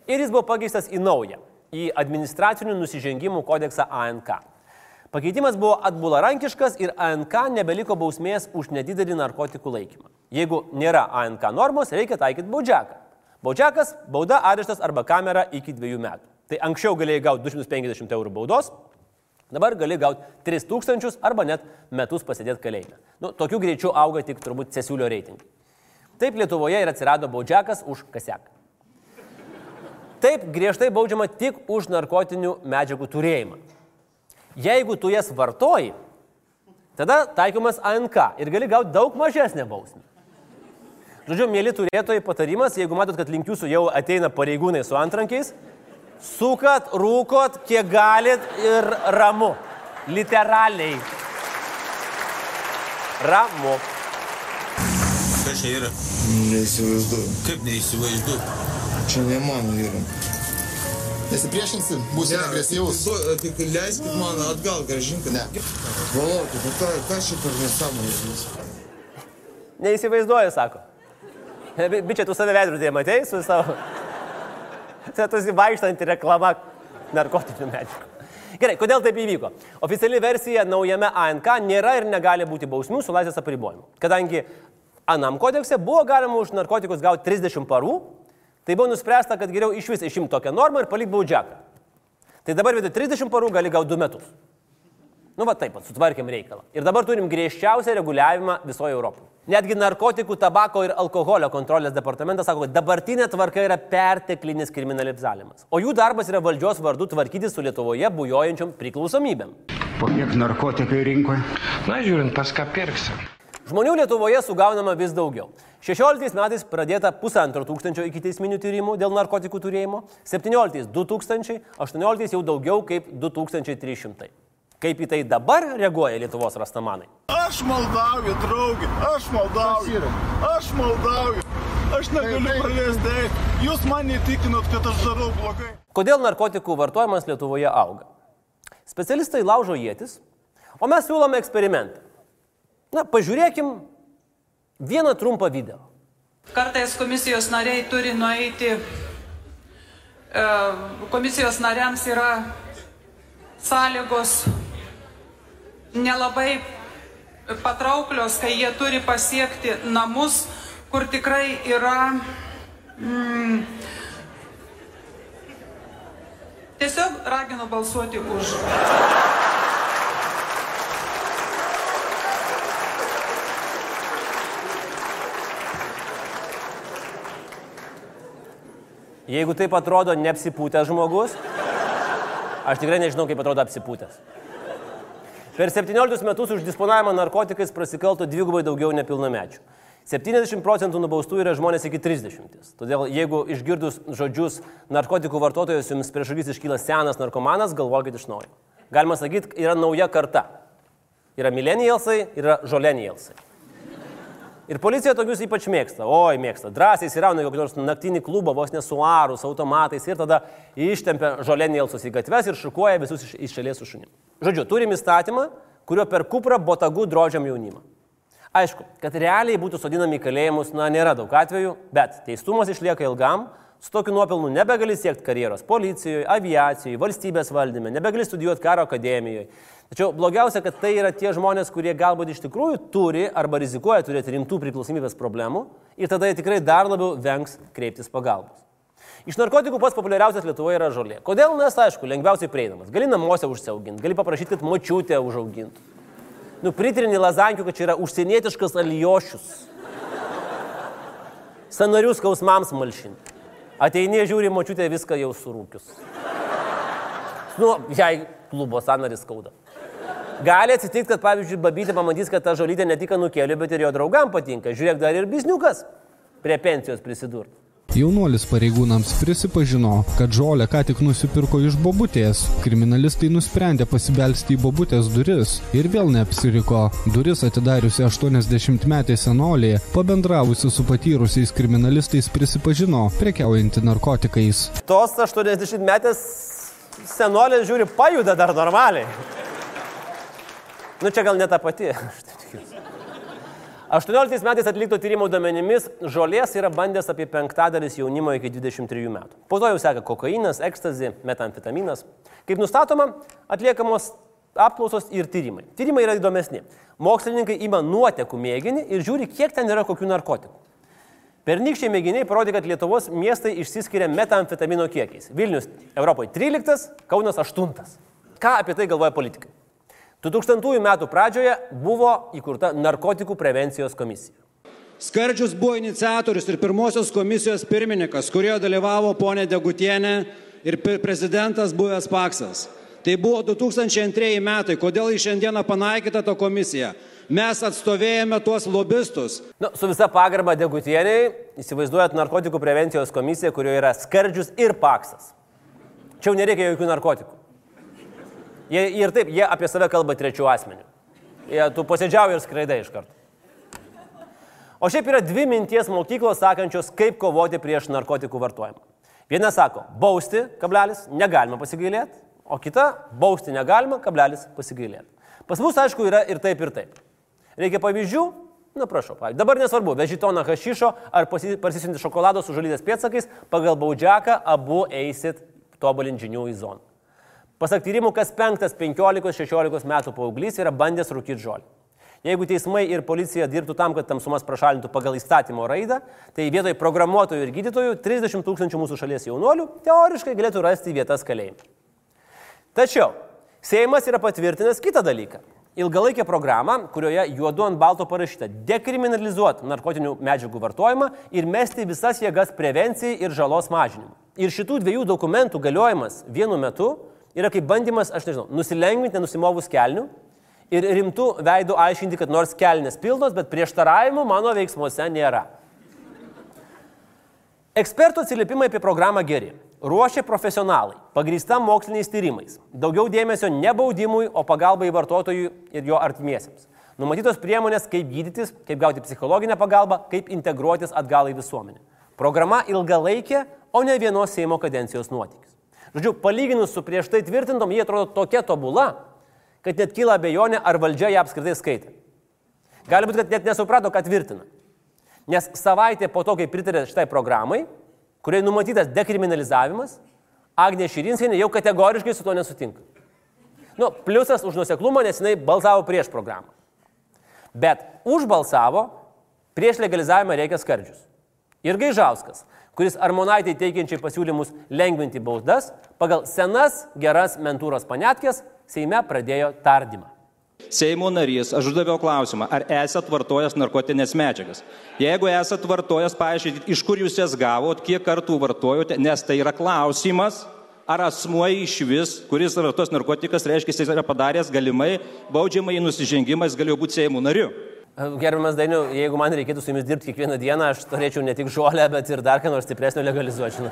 Ir jis buvo pakeistas į naują, į administracinių nusižengimų kodeksą ANK. Pakeitimas buvo atbularankiškas ir ANK nebeliko bausmės už nedidelį narkotikų laikymą. Jeigu nėra ANK normos, reikia taikyti baudžiaką. Baudžiakas, bauda, areštas arba kamera iki dviejų metų. Tai anksčiau galėjai gauti 250 eurų baudos, dabar gali gauti 3000 arba net metus pasėdėti kalėjime. Nu, tokiu greičiu auga tik turbūt cesiulio reitingai. Taip Lietuvoje ir atsirado baudžiakas už kaseką. Taip griežtai baudžiama tik už narkotinių medžiagų turėjimą. Jeigu tu jas vartoji, tada taikomas ANK ir gali gauti daug mažesnę bausmę. Žodžiu, mėly turėtojai patarimas, jeigu matot, kad link jūsų jau ateina pareigūnai su antrankiais, sukat, rūkot, kiek galit ir ramu. Literaliai. Ramu. Kas čia yra? Neįsivaizduoju. Kaip neįsivaizduoju? Čia ne mano yra. Nesipriešinsi, būsi Ne, agresyvus. Tik leiskit man atgal gražinkit. Ne. Palaukit, bet ką, ką čia per nesąmonė jūs? Neįsivaizduoju, sako. Bi- Bičia, tu save veidrodėje matei su savo... Tai tu vaikštanti reklama narkotinių medžiagų. Gerai, kodėl taip įvyko? Oficiali versija naujame ANK nėra ir negali būti bausmių su laisvės apribojimu. Kadangi anam kodekse buvo galima už narkotikus gauti 30 parų, tai buvo nuspręsta, kad geriau iš vis išimti tokią normą ir palikti baudžiaką. Tai dabar vietoj 30 parų gali gauti 2 metus. Nu va taip, sutvarkėm reikalą. Ir dabar turim griežčiausią reguliavimą visoje Europoje. Netgi narkotikų, tabako ir alkoholio kontrolės departamentas sako, kad dabartinė tvarka yra perteklinis kriminalizavimas. O jų darbas yra valdžios vardu tvarkyti su Lietuvoje bujojančiom priklausomybėm. Po kiek narkotikai rinkoje? Na, žiūrint, pas ką pirksi. Žmonių Lietuvoje sugaunama vis daugiau. 16 metais pradėta pusantro tūkstančio iki teisminių tyrimų dėl narkotikų turėjimo, 17 2000, 18 jau daugiau kaip 2300. Kaip į tai dabar reaguoja Lietuvos rastamanai? Aš maldauju, draugė, aš maldauju. Aš maldauju. Aš negaliu praleisti. Jūs mane įtikinot, kad aš darau blogai. Kodėl narkotikų vartojimas Lietuvoje auga? Specialistai laužo jėtis, o mes siūlome eksperimentą. Na, pažiūrėkim vieną trumpą video. Kartais komisijos nariai turi nueiti, e, komisijos nariams yra sąlygos nelabai patrauklios, kai jie turi pasiekti namus, kur tikrai yra mm, tiesiog raginu balsuoti už. Jeigu taip atrodo neapsipūtęs žmogus, aš tikrai nežinau, kaip atrodo apsipūtęs. Per 17 metus už disponavimą narkotikais prasikalto dvigubai daugiau nepilnamečių. 70 procentų nubaustų yra žmonės iki 30. Todėl jeigu išgirdus žodžius narkotikų vartotojas jums prieš akis iškyla senas narkomanas, galvokit iš naujo. Galima sakyti, yra nauja karta. Yra milenijalsai, yra žolenijalsai. Ir policija tokius ypač mėgsta. Oi, mėgsta. Drąsiai įsirauna kokį nors naktinį klubą, vos nesuarus, automatais ir tada ištempia žolenijalsus į gatves ir šukuoja visus iš, iš šalies su šunim. Žodžiu, turim įstatymą, kurio per kuprą botagų drožiam jaunimą. Aišku, kad realiai būtų sodinami į kalėjimus, na, nėra daug atvejų, bet teistumas išlieka ilgam, su tokiu nuopelnu nebegali siekti karjeros policijoje, aviacijoje, valstybės valdyme, nebegali studijuoti karo akademijoje. Tačiau blogiausia, kad tai yra tie žmonės, kurie galbūt iš tikrųjų turi arba rizikuoja turėti rimtų priklausomybės problemų ir tada jie tikrai dar labiau vengs kreiptis pagalbos. Iš narkotikų pats populiariausias Lietuvoje yra žolė. Kodėl? Nes, aišku, lengviausiai prieinamas. Gali namuose užsiauginti, gali paprašyti, kad močiutė užaugintų. Nu, pritrini lazankių, kad čia yra užsienietiškas aliošius. Sanarius skausmams malšinti. Ateini, žiūri, močiutė viską jau surūkius. Nu, jai klubo sanaris skauda. Gali atsitikti, kad, pavyzdžiui, babytė pamatys, kad ta žolytė ne tik nukėlė, bet ir jo draugam patinka. Žiūrėk, dar ir bizniukas prie pensijos prisidurti. Jaunuolis pareigūnams prisipažino, kad žolę ką tik nusipirko iš bobutės. Kriminalistai nusprendė pasibelsti į bobutės duris ir vėl neapsiriko. Duris atidariusi 80-metė senolė, pabendravusi su patyrusiais kriminalistais, prisipažino prekiaujanti narkotikais. Tos 80 metės senolės žiūri, pajuda dar normaliai. Nu čia gal ne ta pati. Aš taip tikiuosi. 18 metais atlikto tyrimo duomenimis žolės yra bandęs apie penktadalis jaunimo iki 23 metų. Po to jau seka kokainas, ekstazi, metamfetaminas. Kaip nustatoma, atliekamos apklausos ir tyrimai. Tyrimai yra įdomesni. Mokslininkai ima nuotekų mėginį ir žiūri, kiek ten yra kokių narkotikų. Pernykščiai mėginiai parodė, kad Lietuvos miestai išsiskiria metamfetamino kiekiais. Vilnius Europoje 13, Kaunas 8. Ką apie tai galvoja politikai? 2000 metų pradžioje buvo įkurta narkotikų prevencijos komisija. Skardžius buvo iniciatorius ir pirmosios komisijos pirmininkas, kurioje dalyvavo ponė Degutienė ir prezidentas buvęs Paksas. Tai buvo 2002 metai. Kodėl į šiandieną panaikyta ta komisija? Mes atstovėjome tuos lobistus. Nu, su visa pagarba Degutieniai, įsivaizduojat narkotikų prevencijos komisiją, kurioje yra Skardžius ir Paksas. Čia jau nereikia jokių narkotikų. Jie ir taip, jie apie save kalba trečių asmenių. Jie, tu posėdžiauji ir skraidai iš karto. O šiaip yra dvi minties mokyklos sakančios, kaip kovoti prieš narkotikų vartojimą. Viena sako, bausti, kablelis, negalima pasigailėti, o kita, bausti negalima, kablelis, pasigailėti. Pas mus, aišku, yra ir taip, ir taip. Reikia pavyzdžių? Na, prašau, pavyzdžiui. Dabar nesvarbu, veži toną hašišo ar parsisinti šokolado su žalytės pėtsakais, pagal baudžiaką abu eisit tobulinti žinių į zoną. Pasak tyrimų, kas penktas 15-16 metų paauglys yra bandęs rūkyti žolį. Jeigu teismai ir policija dirbtų tam, kad tamsumas prašalintų pagal įstatymo raidą, tai vietoj programuotojų ir gydytojų 30 tūkstančių mūsų šalies jaunuolių teoriškai galėtų rasti vietas kalėjime. Tačiau Seimas yra patvirtinęs kitą dalyką. Ilgalaikę programą, kurioje juodu ant balto parašyta dekriminalizuoti narkotinių medžiagų vartojimą ir mesti visas jėgas prevencijai ir žalos mažinimui. Ir šitų dviejų dokumentų galiojimas vienu metu yra kaip bandymas, aš nežinau, nusilengvinti nenusimovus kelnių ir rimtų veidų aiškinti, kad nors kelnės pilnos, bet prieštaravimų mano veiksmuose nėra. Ekspertų atsiliepimai apie programą geri. Ruošia profesionalai, pagrįsta moksliniais tyrimais. Daugiau dėmesio ne baudimui, o pagalbai vartotojui ir jo artimiesiems. Numatytos priemonės, kaip gydytis, kaip gauti psichologinę pagalbą, kaip integruotis atgal į visuomenę. Programa ilgalaikė, o ne vienos Seimo kadencijos nuotykis. Žodžiu, palyginus su prieš tai tvirtintom, jie atrodo tokia tobula, kad net kyla abejonė, ar valdžia ją apskritai skaitė. Gali būti, kad net nesuprato, ką tvirtina. Nes savaitė po to, kai pritarė šitai programai, kuriai numatytas dekriminalizavimas, Agnė Širinskienė jau kategoriškai su to nesutinka. Nu, pliusas už nuseklumą, nes jinai balsavo prieš programą. Bet už balsavo prieš legalizavimą reikia skardžius. Ir Gaižauskas, kuris Armonaitai teikiančiai pasiūlymus lengvinti baudas, pagal senas geras mentūros panetkės Seime pradėjo tardymą. Seimo narys, aš uždaviau klausimą, ar esat vartojęs narkotinės medžiagas. Jeigu esat vartojęs, paaiškinkit, iš kur jūs jas gavot, kiek kartų vartojote, nes tai yra klausimas, ar asmuo iš vis, kuris vartos narkotikas, reiškia, jis yra padaręs galimai baudžiamai nusižengimas, galėjo būti Seimo nariu. Gerbiamas Dainiu, jeigu man reikėtų su jumis dirbti kiekvieną dieną, aš turėčiau ne tik žolę, bet ir dar ką nors stipresnio legalizuoti.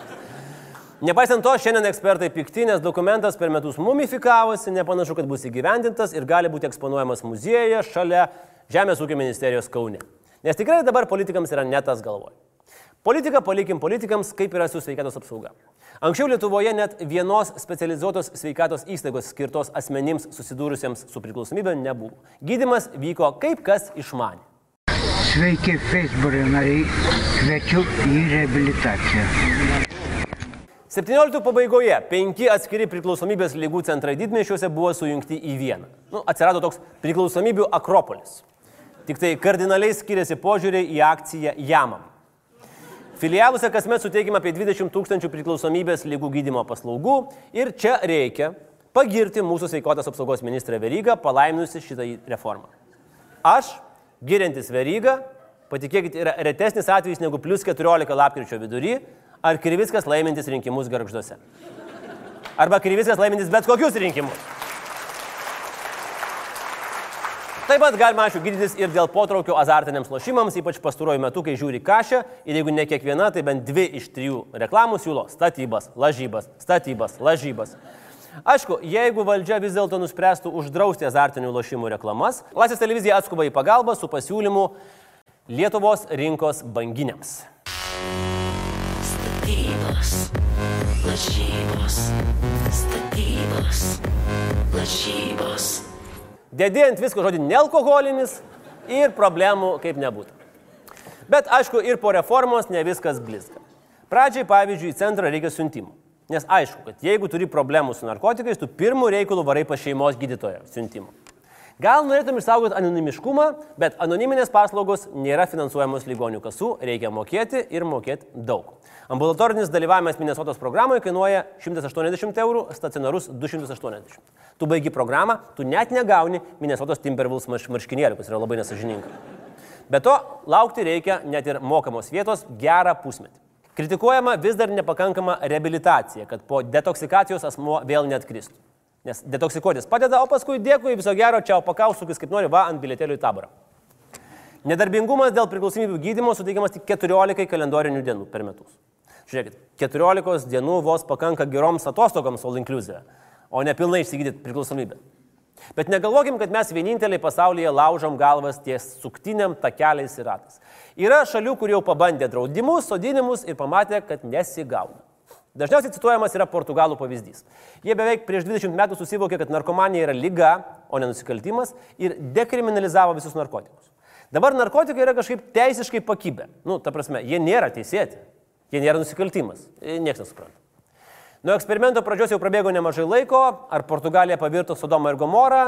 Nepaisant to, šiandien ekspertai pikti, nes dokumentas per metus mumifikavosi, nepanašu, kad bus įgyvendintas ir gali būti eksponuojamas muziejuje šalia Žemės ūkio ministerijos Kaune. Nes tikrai dabar politikams yra netas galvoj. Politiką palikim politikams, kaip yra su sveikatos apsauga. Anksčiau Lietuvoje net vienos specializuotos sveikatos įstaigos skirtos asmenims susidūrusiems su priklausomybė nebuvo. Gydimas vyko kaip kas išmanė. Sveiki, Facebook nariai. Kviečiu į reabilitaciją. 17 pabaigoje penki atskiri priklausomybės lygų centrai didmešiuose buvo sujungti į vieną. Nu, atsirado toks priklausomybių akropolis. Tik tai kardinaliai skiriasi požiūriai į akciją Jamam. Filialuose kasmet suteikime apie 20 tūkstančių priklausomybės lygų gydimo paslaugų ir čia reikia pagirti mūsų sveikatos apsaugos ministrą Verygą palaiminusi šitą reformą. Aš, giriantis Verygą, patikėkit, yra retesnis atvejis negu plus 14 lapkričio vidury, ar Krivickas laimintis rinkimus garžduose. Arba Krivickas laimintis bet kokius rinkimus. Taip pat galima, aišku, gydytis ir dėl potraukio azartiniams lošimams, ypač pastaruoju metu, kai žiūri kažę ir jeigu ne kiekviena, tai bent dvi iš trijų reklamų siūlo statybas, lažybas, statybas, lažybas. Aišku, jeigu valdžia vis dėlto nuspręstų uždrausti azartinių lošimų reklamas, Laisvės televizija atskuba į pagalbą su pasiūlymu Lietuvos rinkos banginiams. Statybos, lažybos, statybos, lažybos. Dedi ant visko žodį nealkoholinis ir problemų kaip nebūtų. Bet aišku, ir po reformos ne viskas blizga. Pradžiai, pavyzdžiui, į centrą reikia siuntimų. Nes aišku, kad jeigu turi problemų su narkotikais, tu pirmų reikalų varai pas šeimos gydytoją siuntimų. Gal norėtum išsaugoti anonimiškumą, bet anoniminės paslaugos nėra finansuojamos ligonių kasų, reikia mokėti ir mokėti daug. Ambulatorinis dalyvavimas Minnesotos programoje kainuoja 180 eurų, stacionarus 280. Tu baigi programą, tu net negauni Minnesotos Timberwolves marš marškinėlių, kas yra labai nesažininga. Be to, laukti reikia net ir mokamos vietos gerą pusmetį. Kritikuojama vis dar nepakankama rehabilitacija, kad po detoksikacijos asmuo vėl net kristų. Nes detoksikuotis padeda, o paskui dėkui, viso gero, čia opakausukis kaip nori, va ant bilietėlių į taborą. Nedarbingumas dėl priklausomybių gydymo suteikiamas tik 14 kalendorinių dienų per metus. Žiūrėkit, 14 dienų vos pakanka geroms atostogoms all inclusive, o ne pilnai išsigydyti priklausomybę. Bet negalvokim, kad mes vieninteliai pasaulyje laužom galvas ties suktiniam takeliais ir ratais. Yra šalių, kur jau pabandė draudimus, sodinimus ir pamatė, kad nesigauna. Dažniausiai cituojamas yra Portugalų pavyzdys. Jie beveik prieš 20 metų susivokė, kad narkomanija yra lyga, o ne nusikaltimas ir dekriminalizavo visus narkotikus. Dabar narkotikai yra kažkaip teisiškai pakybę. Nu, ta prasme, jie nėra teisėti, jie nėra nusikaltimas. Niekas nesupranta. Nuo eksperimento pradžios jau prabėgo nemažai laiko, ar Portugalija pavirto Sodomą ir Gomorą,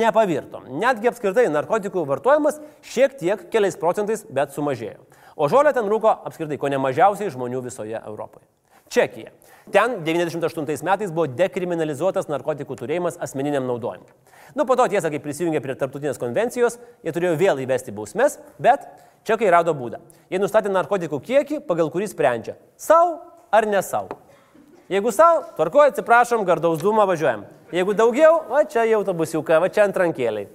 nepavirto. Netgi apskritai narkotikų vartojimas šiek tiek keliais procentais, bet sumažėjo. O žolę ten rūko apskritai ko ne mažiausiai žmonių visoje Europoje. Čekija. Ten 98 metais buvo dekriminalizuotas narkotikų turėjimas asmeniniam naudojimui. Nu, po to tiesa, kai prisijungė prie tarptautinės konvencijos, jie turėjo vėl įvesti bausmes, bet čekai rado būdą. Jie nustatė narkotikų kiekį, pagal kurį sprendžia - savo ar ne savo. Jeigu savo, tvarkoju, atsiprašom, gardaus dūmą važiuojam. Jeigu daugiau, va čia jau autobusiuką, va čia ant rankėliai.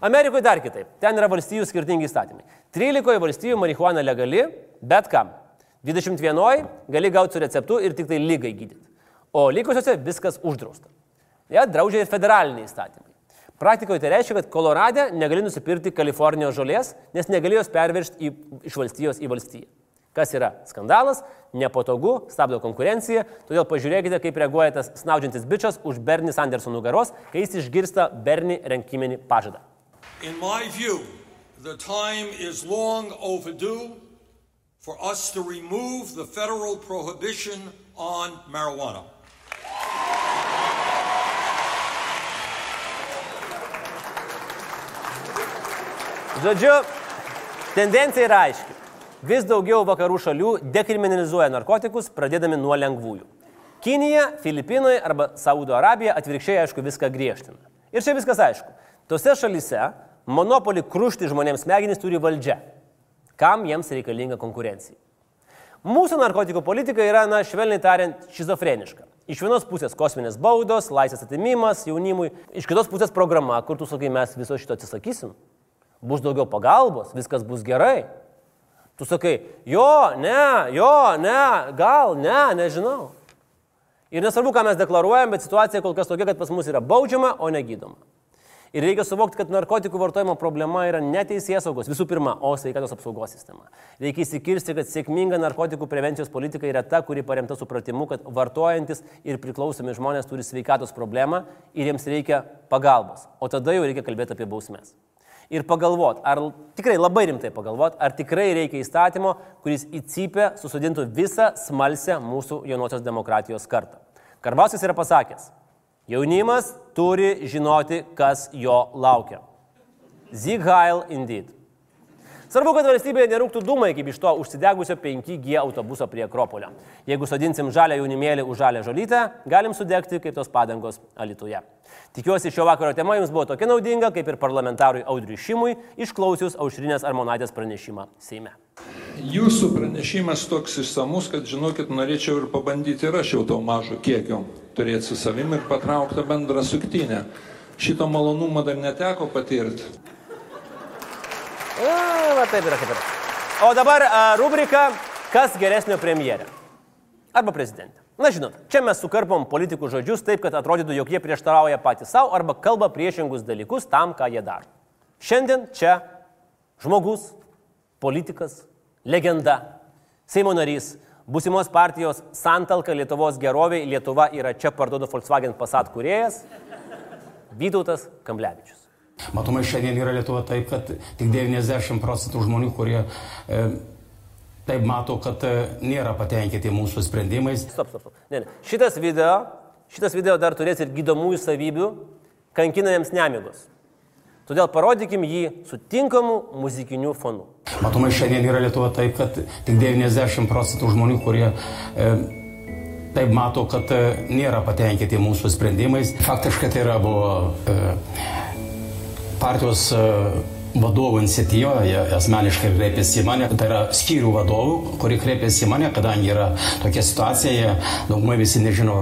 Amerikoje dar kitaip. Ten yra valstybių skirtingi įstatymai. 13 valstybių marihuana legali, bet kam. 21 gali gauti su receptu ir tik tai lygai gydyti. O likusiuose viskas uždrausta. Ja, draudžia ir federaliniai įstatymai. Praktikoje tai reiškia, kad Koloradė negali nusipirkti Kalifornijos žolės, nes negali jos pervežti į, iš valstijos į valstiją. Kas yra skandalas, nepatogu, stabdo konkurenciją, todėl pažiūrėkite, kaip reaguoja tas snaudžiantis bičias už Bernie Sanderso nugaros, kai jis išgirsta Bernie rinkiminį pažadą. View, long overdue for us to remove the federal prohibition on marijuana. Žodžiu, tendencija yra aiški. Vis daugiau vakarų šalių dekriminalizuoja narkotikus, pradėdami nuo lengvųjų. Kinija, Filipinai arba Saudo Arabija atvirkščiai aišku viską griežtina. Ir čia viskas aišku. Tose šalyse monopolį krušti žmonėms smegenys turi valdžia. Kam jiems reikalinga konkurencija? Mūsų narkotikų politika yra, na, švelniai tariant, šizofreniška. Iš vienos pusės kosminės baudos, laisvės atimimas jaunimui, iš kitos pusės programa, kur tu sakai, mes viso šito atsisakysim. Bus daugiau pagalbos, viskas bus gerai. Tu sakai, jo, ne, jo, ne, gal, ne, nežinau. Ir nesvarbu, ką mes deklaruojam, bet situacija kol kas tokia, kad pas mus yra baudžiama, o negydoma. Ir reikia suvokti, kad narkotikų vartojimo problema yra ne teisės saugos visų pirma, o sveikatos apsaugos sistema. Reikia įsikirsti, kad sėkminga narkotikų prevencijos politika yra ta, kuri paremta supratimu, kad vartojantis ir priklausomi žmonės turi sveikatos problemą ir jiems reikia pagalbos. O tada jau reikia kalbėti apie bausmes. ir pagalvot, ar tikrai labai rimtai pagalvot, ar tikrai reikia įstatymo, kuris į cypę susodintų visą smalsę mūsų jaunosios demokratijos kartą. Karbauskis yra pasakęs, jaunimas turi žinoti, kas jo laukia. Zighail indeed. Svarbu, kad valstybėje nerūktų dūmai kaip iš to užsidegusio 5G autobuso prie Akropolio. Jeigu sodinsim žalę jaunimėlį už žalę žolytę, galim sudegti kaip tos padangos Alituje. Tikiuosi, šio vakaro tema jums buvo tokia naudinga, kaip ir parlamentarui Audriui Šimui, išklausius Aušrinės Armonaitės pranešimą Seime. Jūsų pranešimas toks išsamus, kad žinokit, norėčiau ir pabandyti ir aš jau to mažo kiekio turėti su savimi ir patraukti bendrą suktinę. Šito malonumo dar neteko patirti. A, va taip yra kaip yra. O dabar a, rubrika Kas geresnio premjerė? Arba prezidentė. Na žinot, čia mes sukarpom politikų žodžius taip, kad atrodytų, jog jie prieštarauja patys savo arba kalba priešingus dalykus tam, ką jie daro. Šiandien čia žmogus, politikas, legenda, Seimo narys, būsimos partijos Santalka Lietuvos geroviai Lietuva yra čia parduodu Volkswagen Passat kuriejas Vytautas Kamblevičius. Matomai šiandien yra Lietuva taip, kad tik 90 procentų žmonių, kurie e, taip mato, kad e, nėra patenkinti mūsų sprendimais. Stop, stop, stop. Ne, ne. Šitas video, šitas video dar turės ir gydomųjų savybių kankinamiems nemigos. Todėl parodykim jį su tinkamu muzikiniu fonu. Matomai šiandien yra Lietuva taip, kad tik 90 procentų žmonių, kurie e, taip mato, kad e, nėra patenkinti mūsų sprendimais. Faktiškai tai yra buvo e, partijos e, vadovų iniciatyva, jie asmeniškai kreipėsi į mane, tai yra skyrių vadovų, kurie kreipėsi į mane, kadangi yra tokia situacija, daugumai visi nežino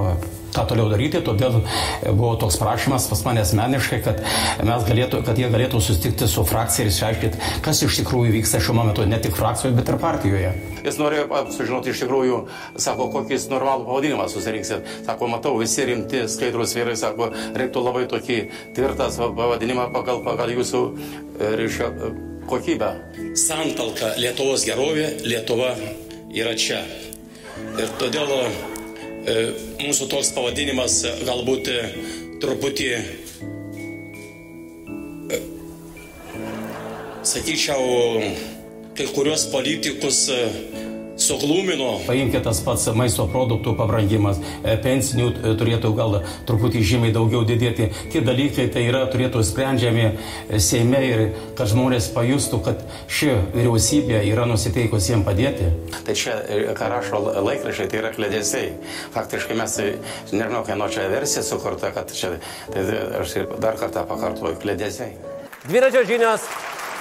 ką toliau daryti, todėl buvo toks prašymas pas mane asmeniškai, kad, mes galėtų, kad jie galėtų susitikti su frakcija ir išaiškinti, kas iš tikrųjų vyksta šiuo metu ne tik frakcijoje, bet ir partijoje. Jis norėjo sužinoti iš tikrųjų, sako, kokį jūs normalų pavadinimą susirinksit. Sako, matau, visi rimti, skaidrus vyrai, sako, reiktų labai tokį tvirtą pavadinimą pagal, pagal jūsų e, reiškia, e, kokybę. Santalka Lietuvos gerovė, Lietuva yra čia. Ir todėl e, mūsų toks pavadinimas e, galbūt e, truputį, e, sakyčiau, kai kurios politikus e, suglumino. Paimkite tas pats maisto produktų pabrangimas, e, pensinių e, turėtų gal truputį žymiai daugiau didėti. Tie dalykai tai yra turėtų sprendžiami e, Seime ir kad žmonės pajustų, kad ši vyriausybė yra nusiteikusi jiems padėti. Tai čia, ką rašo laikrašiai, tai yra kledėsiai. Faktiškai mes, nežinau, kieno čia versija sukurta, kad čia, tai aš dar kartą pakartoju, kledėsiai. Dviračio žinios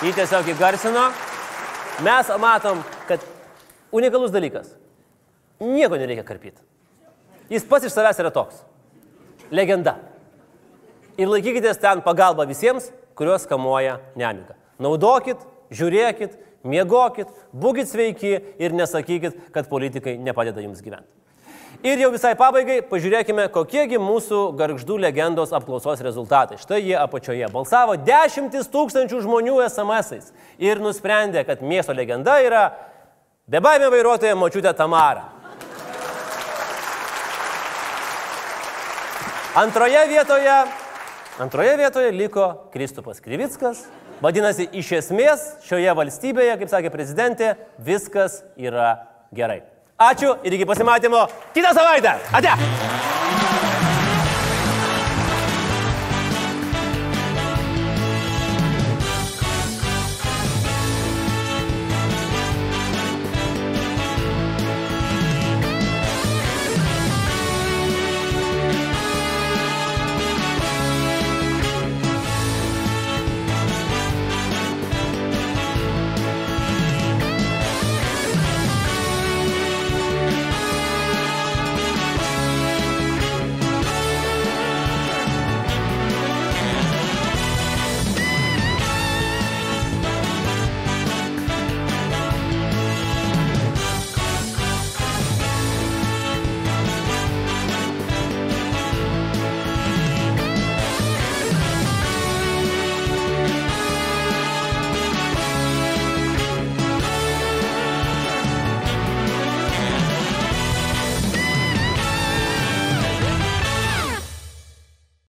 jį tiesiog įgarsino. Mes matom, kad unikalus dalykas. Nieko nereikia karpyti. Jis pats iš savęs yra toks. Legenda. Ir laikykitės ten pagalba visiems, kuriuos kamuoja nemiga. Naudokit, žiūrėkit, miegokit, būkit sveiki ir nesakykit, kad politikai nepadeda jums gyventi. Ir jau visai pabaigai pažiūrėkime, kokiegi mūsų garždų legendos apklausos rezultatai. Štai jie apačioje. Balsavo dešimtis tūkstančių žmonių SMS-ais ir nusprendė, kad miesto legenda yra bebaimė vairuotoja močiutė Tamara. Antroje vietoje, antroje vietoje liko Kristupas Krivickas. Vadinasi, iš esmės šioje valstybėje, kaip sakė prezidentė, viskas yra gerai. Ačiū ir iki pasimatymo kitą savaitę. Ate!